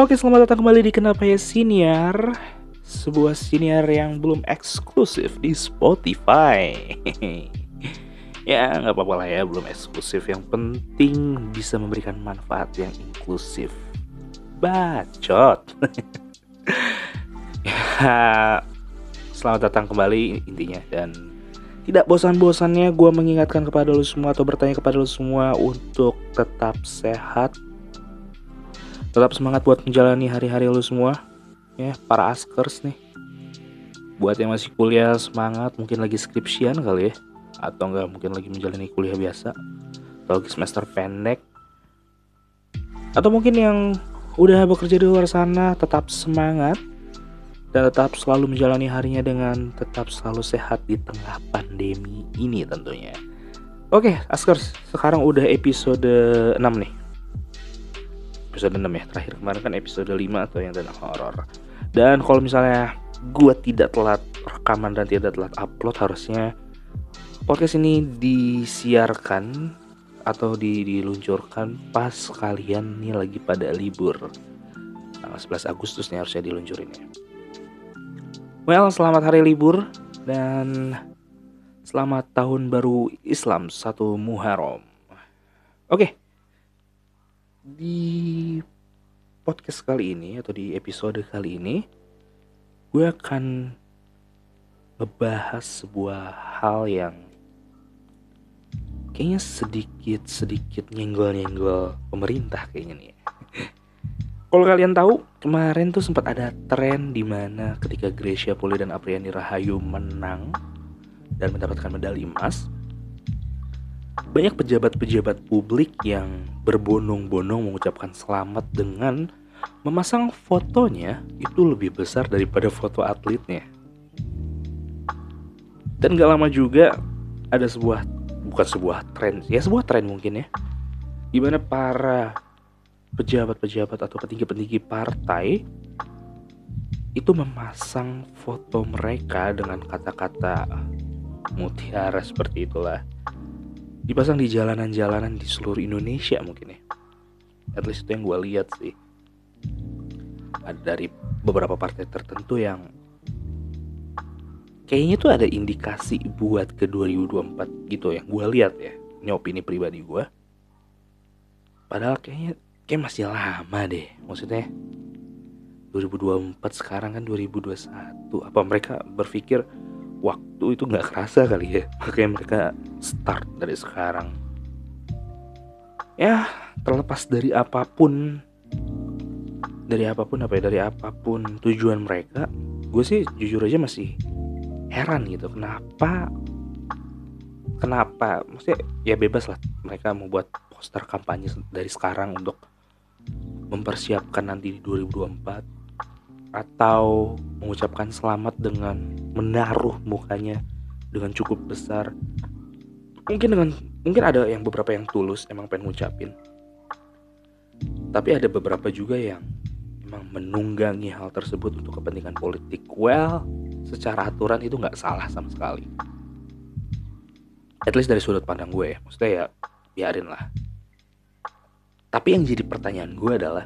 Oke, selamat datang kembali di Kenapa Ya Siniar? Sebuah siniar yang belum eksklusif di Spotify. Ya, nggak apa-apa lah ya, belum eksklusif. Yang penting bisa memberikan manfaat yang inklusif. Bacot. Ya, selamat datang kembali intinya. Dan tidak bosan-bosannya gue mengingatkan kepada lo semua Atau bertanya kepada lo semua untuk tetap sehat tetap semangat buat menjalani hari-hari lu semua ya para askers nih. Buat yang masih kuliah semangat mungkin lagi skripsian kali ya atau enggak mungkin lagi menjalani kuliah biasa atau lagi semester pendek. Atau mungkin yang udah bekerja di luar sana tetap semangat dan tetap selalu menjalani harinya dengan tetap selalu sehat di tengah pandemi ini tentunya. Oke, Askers, sekarang udah episode 6 nih episode 6 ya terakhir. Kemarin kan episode 5 atau yang tentang horor dan kalau misalnya gue tidak telat rekaman dan tidak telat upload harusnya podcast ini disiarkan atau di, diluncurkan pas kalian nih lagi pada libur. Tanggal 11 Agustus nih harusnya diluncurin ya. Well selamat hari libur dan selamat tahun baru Islam satu Muharram. Oke. Okay di podcast kali ini atau di episode kali ini gue akan ngebahas sebuah hal yang kayaknya sedikit sedikit nyenggol nyenggol pemerintah kayaknya nih. Kalau kalian tahu kemarin tuh sempat ada tren di mana ketika Gracia Poli dan Apriani Rahayu menang dan mendapatkan medali emas, banyak pejabat-pejabat publik yang berbondong-bondong mengucapkan selamat dengan memasang fotonya itu lebih besar daripada foto atletnya. Dan gak lama juga ada sebuah bukan sebuah tren, ya sebuah tren mungkin ya, di mana para pejabat-pejabat atau petinggi-petinggi partai itu memasang foto mereka dengan kata-kata mutiara seperti itulah. Dipasang di jalanan-jalanan di seluruh Indonesia mungkin ya. At least itu yang gue lihat sih ada dari beberapa partai tertentu yang kayaknya tuh ada indikasi buat ke 2024 gitu yang gue lihat ya ini opini pribadi gue padahal kayaknya kayak masih lama deh. Maksudnya 2024 sekarang kan 2021 apa mereka berpikir waktu itu nggak kerasa kali ya? Makanya mereka start dari sekarang. Ya terlepas dari apa pun dari apa pun apa ya dari apa pun tujuan mereka gue sih jujur aja masih heran gitu kenapa kenapa maksudnya ya bebas lah mereka mau buat poster kampanye dari sekarang untuk mempersiapkan nanti di 2024 atau mengucapkan selamat dengan menaruh mukanya dengan cukup besar. Mungkin dengan mungkin ada yang beberapa yang tulus emang pengen ngucapin. Tapi ada beberapa juga yang emang menunggangi hal tersebut untuk kepentingan politik. Well secara aturan itu nggak salah sama sekali. At least dari sudut pandang gue ya. Maksudnya ya biarin lah. Tapi yang jadi pertanyaan gue adalah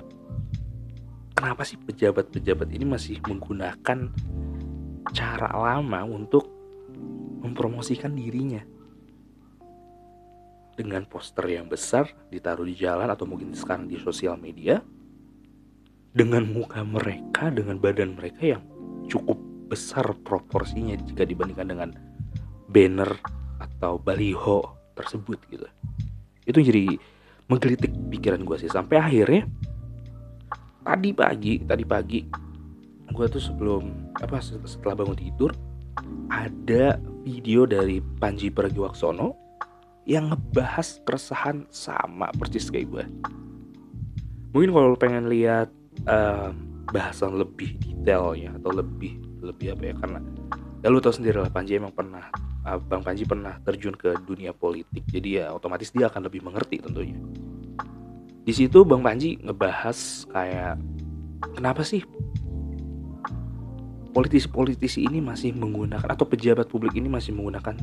kenapa sih pejabat-pejabat ini masih menggunakan cara lama untuk mempromosikan dirinya? Dengan poster yang besar ditaruh di jalan atau mungkin sekarang di sosial media dengan muka mereka dengan badan mereka yang cukup besar proporsinya jika dibandingkan dengan banner atau baliho tersebut gitu. Itu jadi menggelitik pikiran gue sih. Sampai akhirnya tadi pagi tadi pagi gue tuh sebelum apa setelah bangun tidur ada video dari Panji Pragiwaksono yang ngebahas keresahan sama persis kayak gue mungkin kalau pengen lihat bahasan lebih detailnya atau lebih lebih apa ya karena ya lu tau sendiri lah Panji emang pernah uh, Bang Panji pernah terjun ke dunia politik jadi ya otomatis dia akan lebih mengerti tentunya di situ Bang Panji ngebahas kayak kenapa sih politisi-politisi ini masih menggunakan atau pejabat publik ini masih menggunakan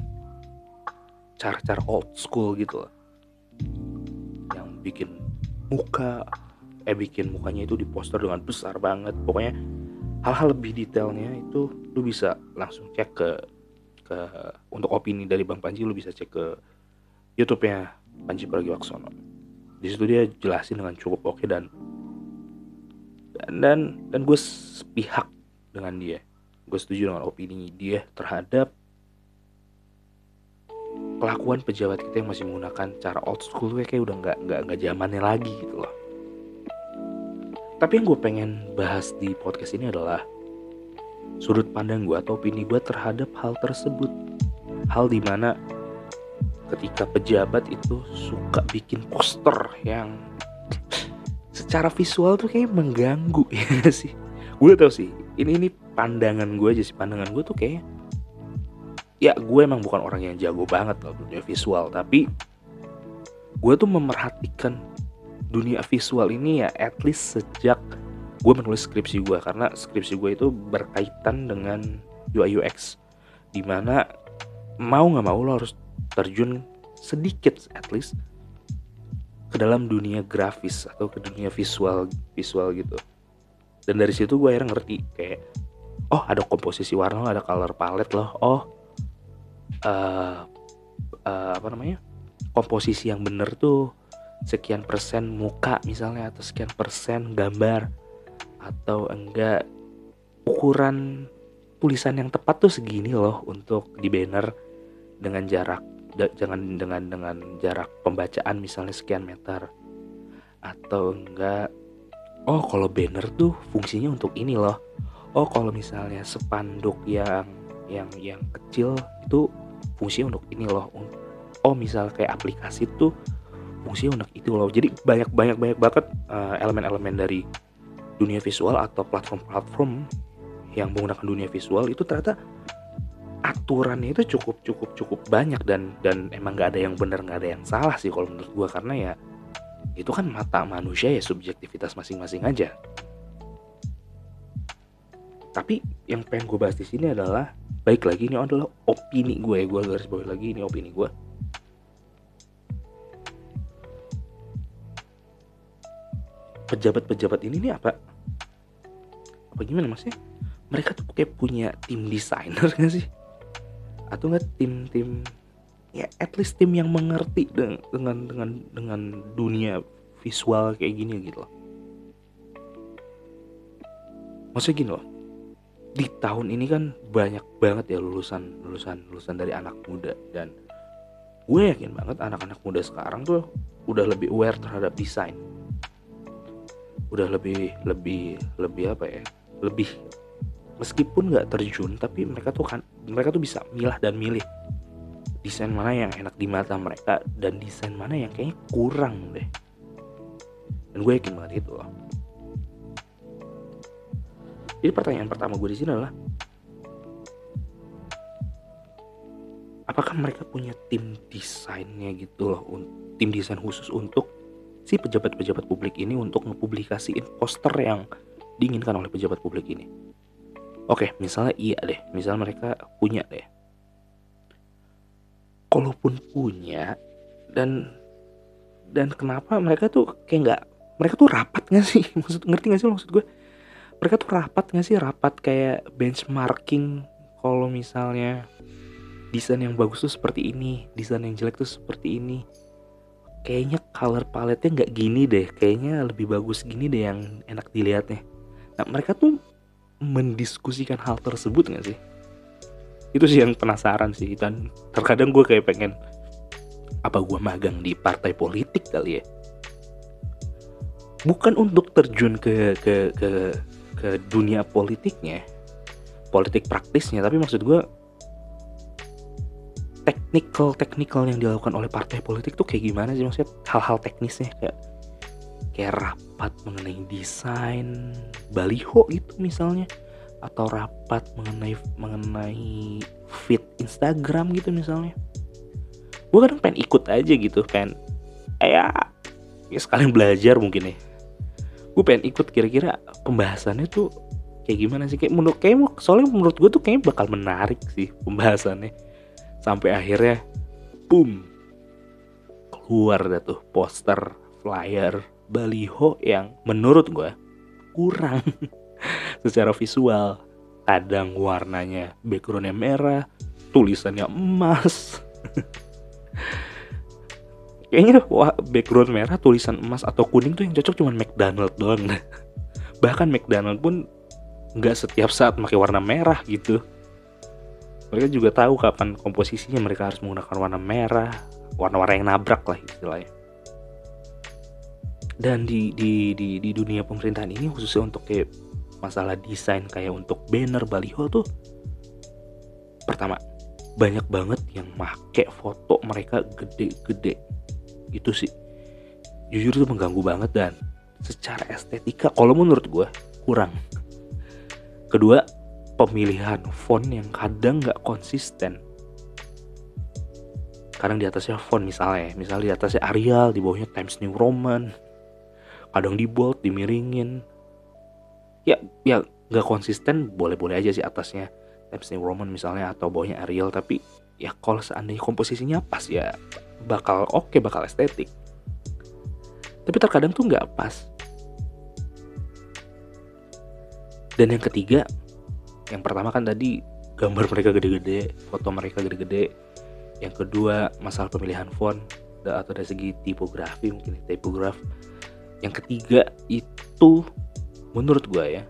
cara-cara old school gitu loh. Yang bikin muka eh bikin mukanya itu di poster dengan besar banget. Pokoknya hal-hal lebih detailnya itu lu bisa langsung cek ke ke untuk opini dari Bang Panji lu bisa cek ke YouTube-nya Panji Pragiwaksono. Di situ dia jelasin dengan cukup oke dan dan dan, dan gue sepihak dengan dia. Gue setuju dengan opini dia terhadap kelakuan pejabat kita yang masih menggunakan cara old school kayak udah nggak nggak nggak zamannya lagi gitu loh tapi yang gue pengen bahas di podcast ini adalah sudut pandang gue atau opini gue terhadap hal tersebut. Hal di mana ketika pejabat itu suka bikin poster yang secara visual tuh kayak mengganggu ya sih? Gue tau sih. Ini ini pandangan gue aja sih. Pandangan gue tuh kayak ya gue emang bukan orang yang jago banget loh dunia visual tapi gue tuh memerhatikan dunia visual ini ya at least sejak gue menulis skripsi gue karena skripsi gue itu berkaitan dengan UI UX di mana mau nggak mau lo harus terjun sedikit at least ke dalam dunia grafis atau ke dunia visual visual gitu. Dan dari situ gue akhirnya ngerti kayak oh ada komposisi warna ada color palette loh oh uh, uh, apa namanya komposisi yang bener tuh sekian persen muka misalnya atau sekian persen gambar atau enggak ukuran tulisan yang tepat tuh segini loh untuk di banner dengan jarak jangan dengan dengan jarak pembacaan misalnya sekian meter. Atau enggak oh kalau banner tuh fungsinya untuk ini loh. Oh kalau misalnya spanduk yang yang yang kecil itu fungsinya untuk ini loh. Oh misal kayak aplikasi tuh fungsinya untuk itu loh. Jadi banyak banyak banyak banget uh, elemen-elemen dari dunia visual atau platform-platform yang menggunakan dunia visual itu ternyata aturannya itu cukup cukup cukup banyak dan dan emang nggak ada yang benar nggak ada yang salah sih kalau menurut gua. Karena ya itu kan mata manusia ya subjektivitas masing-masing aja. Tapi yang pengen gue bahas di sini adalah baik lagi ini adalah opini gue ya gue garis bawah lagi ini opini gue pejabat-pejabat ini nih apa? Apa gimana maksudnya? Mereka tuh kayak punya tim desainer gak sih? Atau enggak tim-tim ya at least tim yang mengerti dengan dengan dengan, dunia visual kayak gini gitu loh. Maksudnya gini loh di tahun ini kan banyak banget ya lulusan lulusan lulusan dari anak muda dan gue yakin banget anak-anak muda sekarang tuh udah lebih aware terhadap desain udah lebih lebih lebih apa ya lebih meskipun nggak terjun tapi mereka tuh kan mereka tuh bisa milah dan milih desain mana yang enak di mata mereka dan desain mana yang kayaknya kurang deh. Dan gue yakin banget itu loh. Jadi pertanyaan pertama gue di sini adalah apakah mereka punya tim desainnya gitu loh tim desain khusus untuk si pejabat-pejabat publik ini untuk ngepublikasiin poster yang diinginkan oleh pejabat publik ini. Oke misalnya iya deh. Misalnya mereka punya deh. Kalaupun punya dan dan kenapa mereka tuh kayak nggak mereka tuh rapat nggak sih? Maksud ngerti nggak sih maksud gue? Mereka tuh rapat nggak sih? Rapat kayak benchmarking kalau misalnya desain yang bagus tuh seperti ini desain yang jelek tuh seperti ini kayaknya color palette-nya nggak gini deh. Kayaknya lebih bagus gini deh yang enak dilihatnya. Nah mereka tuh mendiskusikan hal tersebut nggak sih? Itu sih yang penasaran sih. Dan terkadang gue kayak pengen apa gue magang di partai politik kali ya? Bukan untuk terjun ke ke ke ke dunia politiknya politik praktisnya tapi maksud gue teknikal teknikal yang dilakukan oleh partai politik tuh kayak gimana sih? Maksudnya hal-hal teknisnya kayak kayak rapat mengenai desain baliho gitu misalnya. Atau rapat mengenai mengenai feed Instagram gitu misalnya. Gue kadang pengen ikut aja gitu pengen ya ya sekalian belajar mungkin ya. Gue pengen ikut kira-kira pembahasannya tuh kayak gimana sih? Kayak menurut kayak soalnya menurut gue tuh kayaknya bakal menarik sih pembahasannya sampai akhirnya boom. Keluar dah tuh poster flyer baliho yang menurut gue kurang secara visual. Kadang warnanya backgroundnya merah tulisannya emas. Kayaknya wah, background merah tulisan emas atau kuning tuh yang cocok cuma McDonald doang. Bahkan McDonald pun nggak setiap saat pakai warna merah gitu mereka juga tahu kapan komposisinya. Mereka harus menggunakan warna merah warna-warna yang nabrak lah istilahnya. Dan di, di di di dunia pemerintahan ini khususnya untuk kayak masalah desain kayak untuk banner baliho tuh pertama banyak banget yang make foto mereka gede-gede. Itu sih. Jujur itu mengganggu banget dan secara estetika kalau menurut gue kurang. Kedua pemilihan font yang kadang nggak konsisten. Kadang di atasnya font misalnya misalnya di atasnya Arial di bawahnya Times New Roman. Kadang di bold dimiringin. Ya ya nggak konsisten boleh-boleh aja sih atasnya Times New Roman misalnya atau bawahnya Arial tapi ya kalau seandainya komposisinya pas ya bakal oke okay, bakal estetik. Tapi terkadang tuh nggak pas. Dan yang ketiga yang pertama kan tadi gambar mereka gede-gede foto mereka gede-gede. Yang kedua masalah pemilihan font atau dari segi tipografi mungkin tipograf. Yang ketiga itu menurut gue ya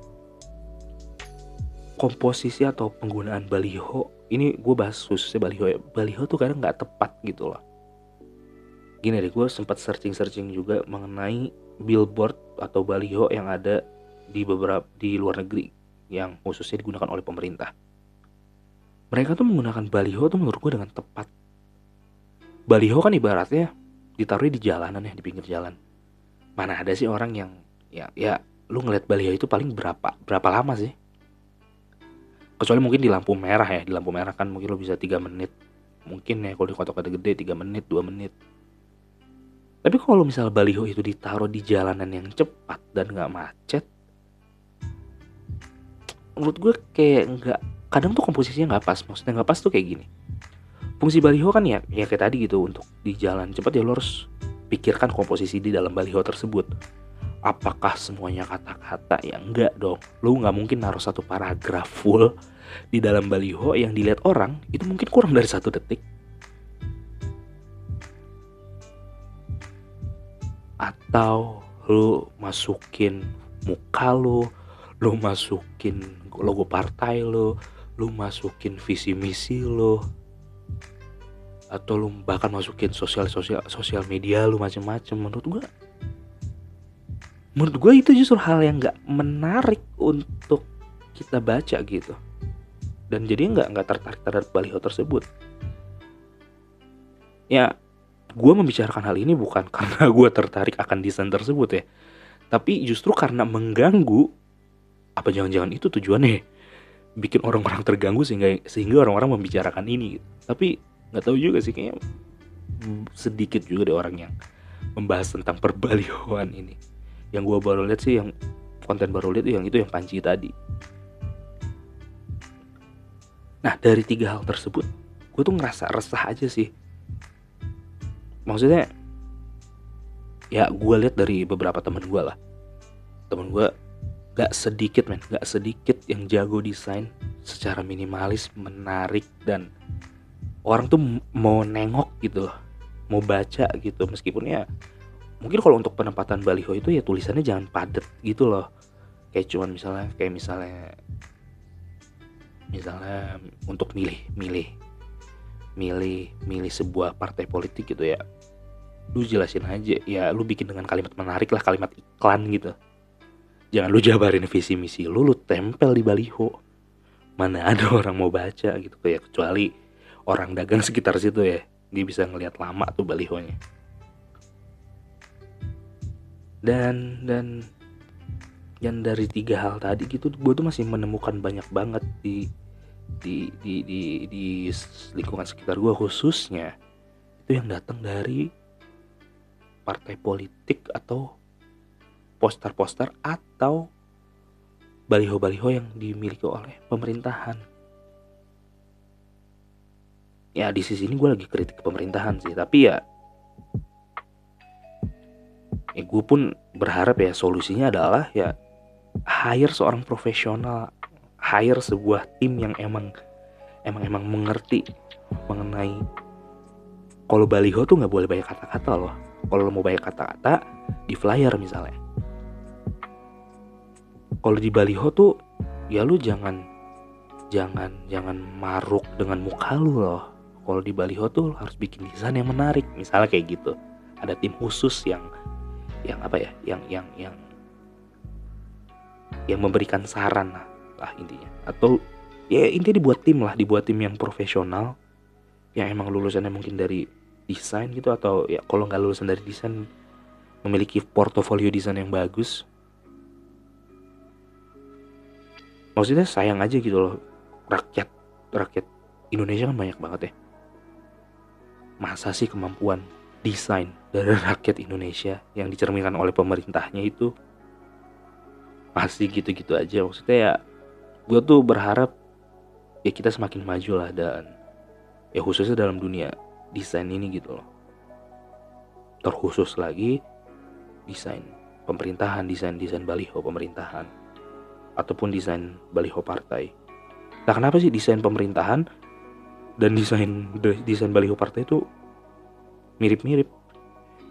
komposisi atau penggunaan baliho. Ini gue bahas khususnya baliho ya. Baliho tuh kadang nggak tepat gitu loh. Gini deh gue sempat searching searching juga mengenai billboard atau baliho yang ada di beberapa di luar negeri yang khususnya digunakan oleh pemerintah. Mereka tuh menggunakan baliho tuh menurut gue dengan tepat. Baliho kan ibaratnya ditaruh di jalanan ya di pinggir jalan. Mana ada sih orang yang ya ya lu ngeliat baliho itu paling berapa berapa lama sih? Kecuali mungkin di lampu merah ya di lampu merah kan mungkin lu bisa tiga menit. Mungkin ya kalau di kota-kota gede tiga menit dua menit. Tapi kalau misal baliho itu ditaruh di jalanan yang cepat dan nggak macet menurut gue kayak nggak kadang tuh komposisinya nggak pas. Maksudnya nggak pas tuh kayak gini. Fungsi baliho kan ya ya kayak tadi gitu untuk di jalan cepat ya lo harus pikirkan komposisi di dalam baliho tersebut. Apakah semuanya kata-kata? Ya enggak dong. Lu nggak mungkin naruh satu paragraf full di dalam baliho yang dilihat orang itu mungkin kurang dari satu detik. Atau lu masukin muka lu lu masukin logo partai lu lu masukin visi misi lu atau lu bahkan masukin sosial sosial sosial media lu macem-macem menurut gua menurut gue itu justru hal yang nggak menarik untuk kita baca gitu. Dan jadi nggak nggak tertarik terhadap baliho tersebut. Ya gue membicarakan hal ini bukan karena gue tertarik akan desain tersebut ya. Tapi justru karena mengganggu apa jangan-jangan itu tujuannya bikin orang-orang terganggu sehingga sehingga orang-orang membicarakan ini tapi nggak tahu juga sih kayaknya sedikit juga deh orang yang membahas tentang perbalihoan ini. Yang gue baru lihat sih yang konten baru lihat yang itu yang panci tadi. Nah dari tiga hal tersebut gue tuh ngerasa resah aja sih. Maksudnya ya gue lihat dari beberapa temen gue lah. Temen gue gak sedikit men. Gak sedikit yang jago desain secara minimalis menarik dan orang tuh mau nengok gitu loh. Mau baca gitu. Meskipun ya mungkin kalau untuk penempatan baliho itu ya tulisannya jangan padat gitu loh. Kayak cuman misalnya kayak misalnya misalnya untuk milih milih milih milih sebuah partai politik gitu ya. Lu jelasin aja. Ya lu bikin dengan kalimat menarik lah kalimat iklan gitu jangan lu jabarin visi misi lu lu tempel di baliho. Mana ada orang mau baca gitu kayak kecuali orang dagang sekitar situ ya. Dia bisa ngelihat lama tuh balihonya. Dan dan yang dari tiga hal tadi gitu gue tuh masih menemukan banyak banget di di di di, di lingkungan sekitar gue khususnya itu yang datang dari partai politik atau poster-poster atau baliho-baliho yang dimiliki oleh pemerintahan. Ya di sisi ini gue lagi kritik pemerintahan sih tapi ya ya gue pun berharap ya solusinya adalah ya hire seorang profesional hire sebuah tim yang emang emang emang mengerti mengenai kalau baliho tuh nggak boleh banyak kata-kata loh. Kalau mau banyak kata-kata di flyer misalnya kalau di baliho tuh ya lu jangan jangan jangan maruk dengan muka lu loh. Kalau di baliho tuh harus bikin desain yang menarik. Misalnya kayak gitu. Ada tim khusus yang yang apa ya yang yang yang yang memberikan saran lah, lah intinya. Atau ya intinya dibuat tim lah dibuat tim yang profesional. Yang emang lulusannya mungkin dari desain gitu atau ya kalau nggak lulusan dari desain memiliki portofolio desain yang bagus maksudnya sayang aja gitu loh rakyat rakyat Indonesia kan banyak banget ya. Masa sih kemampuan desain dari rakyat Indonesia yang dicerminkan oleh pemerintahnya itu? Masih gitu-gitu aja maksudnya ya gue tuh berharap ya kita semakin maju lah dan ya khususnya dalam dunia desain ini gitu loh. Terkhusus lagi desain pemerintahan desain desain baliho pemerintahan ataupun desain baliho partai. Nah kenapa sih desain pemerintahan dan desain desain baliho partai itu mirip-mirip?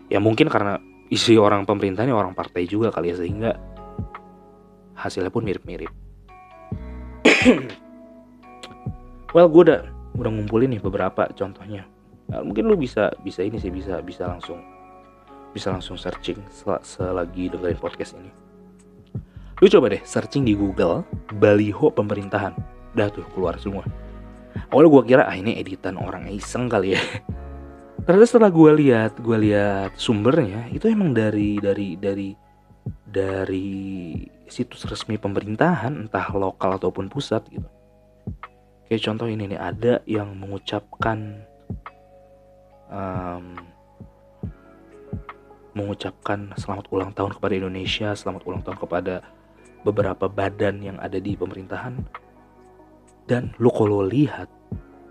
Ya mungkin karena isi orang pemerintahnya orang partai juga kali ya sehingga hasilnya pun mirip-mirip. Well gue udah udah ngumpulin nih beberapa contohnya. Nah, mungkin lu bisa bisa ini sih bisa bisa langsung bisa langsung searching sel selagi dengerin podcast ini lu coba deh searching di Google baliho pemerintahan. Dah tuh keluar semua. Awalnya gue kira ah ini editan orang iseng kali ya. Ternyata setelah gue lihat gue lihat sumbernya itu emang dari dari dari dari situs resmi pemerintahan entah lokal ataupun pusat gitu. Kayak contoh ini nih ada yang mengucapkan um, mengucapkan selamat ulang tahun kepada Indonesia selamat ulang tahun kepada beberapa badan yang ada di pemerintahan dan lo kalau lihat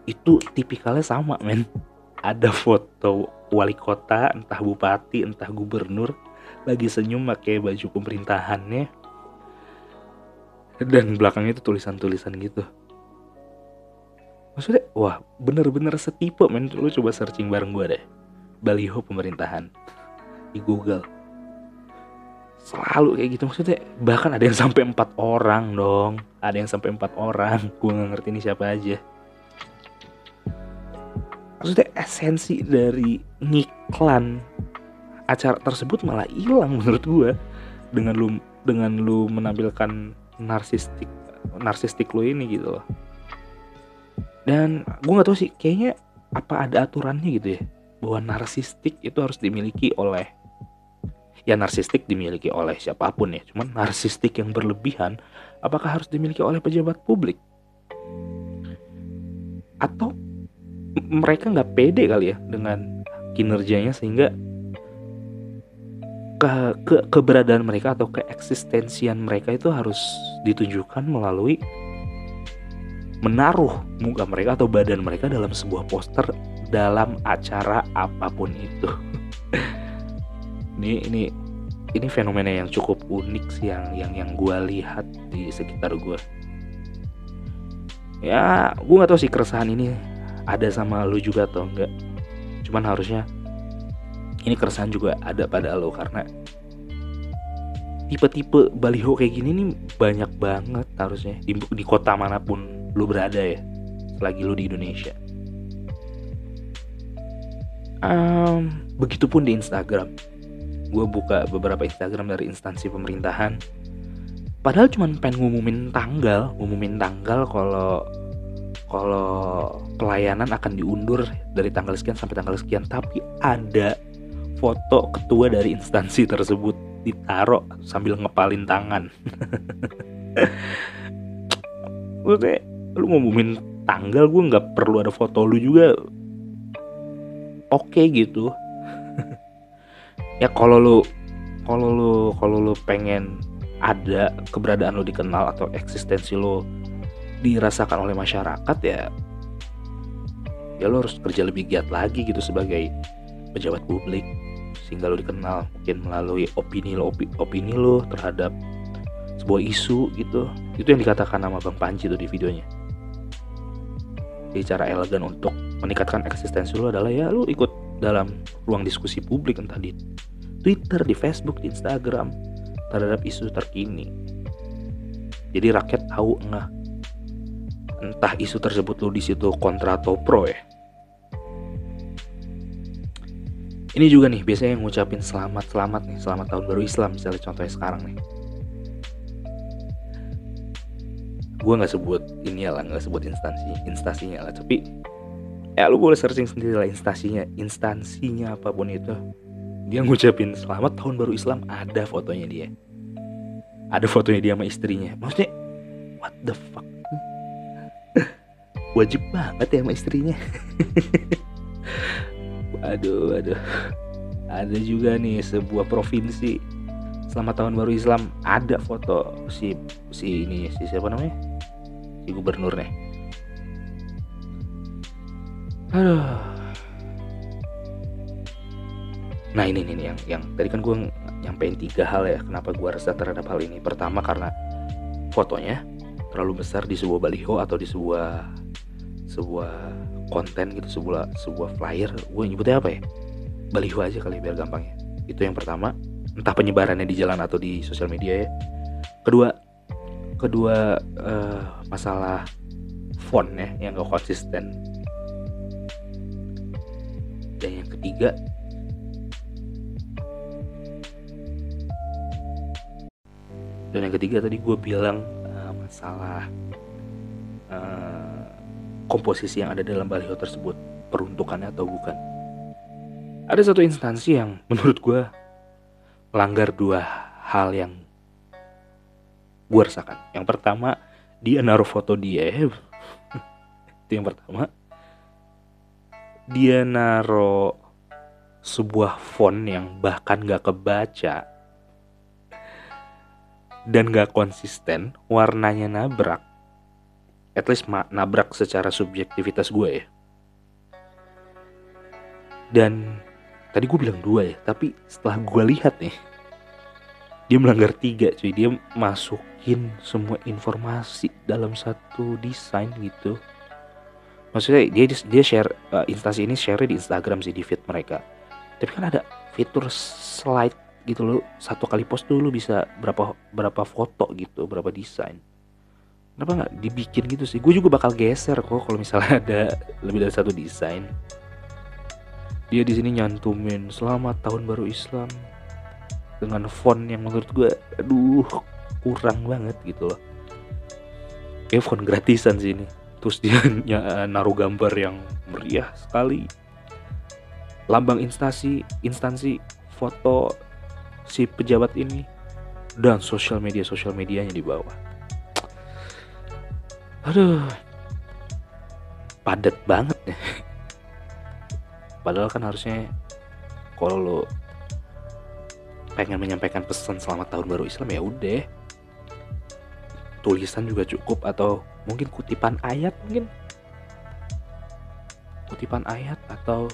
itu tipikalnya sama men ada foto wali kota, entah bupati, entah gubernur lagi senyum pakai baju pemerintahannya dan belakangnya itu tulisan-tulisan gitu. Maksudnya, wah bener-bener setipe men, lu coba searching bareng gue deh. Baliho pemerintahan di Google. Selalu kayak gitu maksudnya bahkan ada yang sampai empat orang dong, ada yang sampai empat orang. Gue nggak ngerti ini siapa aja. Maksudnya esensi dari ngiklan acara tersebut malah hilang menurut gue dengan lu dengan lu menampilkan narsistik narsistik lu ini gitu loh. Dan gue nggak tahu sih kayaknya apa ada aturannya gitu ya? Bahwa narsistik itu harus dimiliki oleh ya narsistik dimiliki oleh siapa pun ya cuman narsistik yang berlebihan apakah harus dimiliki oleh pejabat publik atau mereka nggak pede kali ya dengan kinerjanya sehingga ke, ke keberadaan mereka atau keeksistensian mereka itu harus ditunjukkan melalui menaruh muka mereka atau badan mereka dalam sebuah poster dalam acara apa pun itu. Ini ini ini fenomena yang cukup unik sih yang yang yang gue lihat di sekitar gue. Ya, gue nggak tahu sih keresahan ini ada sama lu juga atau enggak cuman harusnya ini keresahan juga ada pada lo karena tipe-tipe baliho kayak gini nih banyak banget harusnya di, di kota mana pun lu berada ya selagi lu di Indonesia. Um, begitupun di Instagram gue buka beberapa Instagram dari instansi pemerintahan. Padahal cuma pengen ngumumin tanggal ngumumin tanggal kalau kalau pelayanan akan diundur dari tanggal sekian sampai tanggal sekian. Tapi ada foto ketua dari instansi tersebut ditaruh sambil ngepalin tangan. Gue lu ngumumin tanggal gue nggak perlu ada foto lu juga. Oke okay gitu ya kalau lu kalau lu kalau lu pengen ada keberadaan lu dikenal atau eksistensi lu dirasakan oleh masyarakat ya ya lo harus kerja lebih giat lagi gitu sebagai pejabat publik. Sehingga lo dikenal mungkin melalui opini lo opi, opini lo terhadap sebuah isu gitu. Itu yang dikatakan nama bang Panji tuh di videonya. Jadi cara elegan untuk meningkatkan eksistensi lo adalah ya lo ikut dalam ruang diskusi publik entah di Twitter, di Facebook, di Instagram terhadap isu terkini. Jadi rakyat tahu nggak entah isu tersebut lo di situ kontra atau pro ya. Ini juga nih biasanya yang ngucapin selamat selamat nih selamat tahun baru Islam misalnya contohnya sekarang nih. Gue nggak sebut ini lah nggak sebut instansi instansinya lah tapi ya lu boleh searching sendiri lah instansinya instansinya apa pun itu. Dia ngucapin selamat tahun baru Islam. Ada fotonya dia. Ada fotonya dia sama istrinya. Maksudnya what the fuck? Wajib banget ya sama istrinya. Aduh aduh ada juga nih sebuah provinsi. Selamat tahun baru Islam. Ada foto si si ini si siapa namanya? Si gubernurnya aduh. Nah ini nih yang yang tadi kan gue nyampein tiga hal ya kenapa gue resah terhadap hal ini. Pertama karena fotonya terlalu besar di sebuah baliho atau di sebuah sebuah konten gitu sebuah sebuah flyer. Gue nyebutnya apa ya? Baliho aja kali biar gampang ya. Itu yang pertama. Entah penyebarannya di jalan atau di sosial media ya. Kedua kedua uh, masalah font ya yang gak konsisten ketiga dan yang ketiga tadi gue bilang uh, masalah uh, komposisi yang ada dalam baliho tersebut peruntukannya atau bukan. Ada satu instansi yang menurut gue melanggar dua hal yang gue rasakan. Yang pertama dia naruh foto dia. Itu yang pertama. Dia naruh sebuah font yang bahkan gak kebaca dan gak konsisten, warnanya nabrak, at least nabrak secara subjektivitas gue ya. Dan tadi gue bilang dua ya, tapi setelah gue lihat nih, dia melanggar tiga cuy, dia masukin semua informasi dalam satu desain gitu. Maksudnya dia dia share uh, instansi ini share di Instagram sih di feed mereka. Tapi kan ada fitur slide gitu lo satu kali post lo bisa berapa berapa foto gitu berapa desain. Kenapa nggak dibikin gitu sih? Gue juga bakal geser kok kalau misalnya ada lebih dari satu desain. Dia di sini nyantumin selamat tahun baru Islam. Dengan font yang menurut gue aduh kurang banget gitu loh. Kayak font gratisan sih ini. Terus dia naruh gambar yang meriah sekali lambang instansi instansi foto si pejabat ini dan sosial media sosial medianya di bawah. Aduh, padat banget ya. Padahal kan harusnya kalau lo pengen menyampaikan pesan selamat tahun baru Islam ya udah tulisan juga cukup atau mungkin kutipan ayat mungkin kutipan ayat atau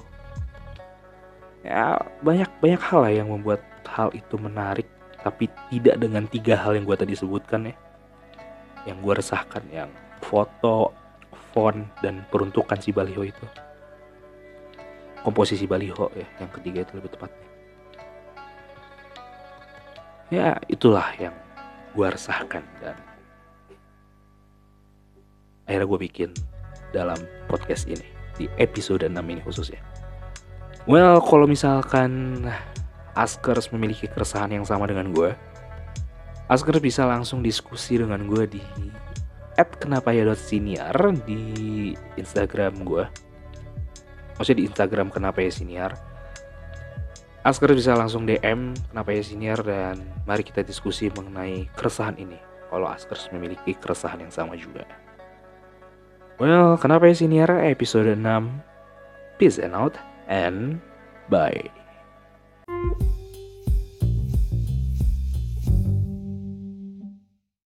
ya banyak banyak hal lah yang membuat hal itu menarik tapi tidak dengan tiga hal yang gue tadi sebutkan ya. Yang gue resahkan yang foto font dan peruntukan si baliho itu. Komposisi baliho ya yang ketiga itu lebih tepatnya. Ya itulah yang gue resahkan dan akhirnya gue bikin dalam podcast ini di episode 6 ini khususnya well kalau misalkan Askers memiliki keresahan yang sama dengan gue, Askers bisa langsung diskusi dengan gue di @kenapaya.siniar di Instagram gue. Maksudnya di Instagram kenapa ya siniar. Askers bisa langsung DM kenapa ya siniar dan mari kita diskusi mengenai keresahan ini. Kalau Askers memiliki keresahan yang sama juga. Well, kenapa ya siniar episode 6. Peace and out and bye.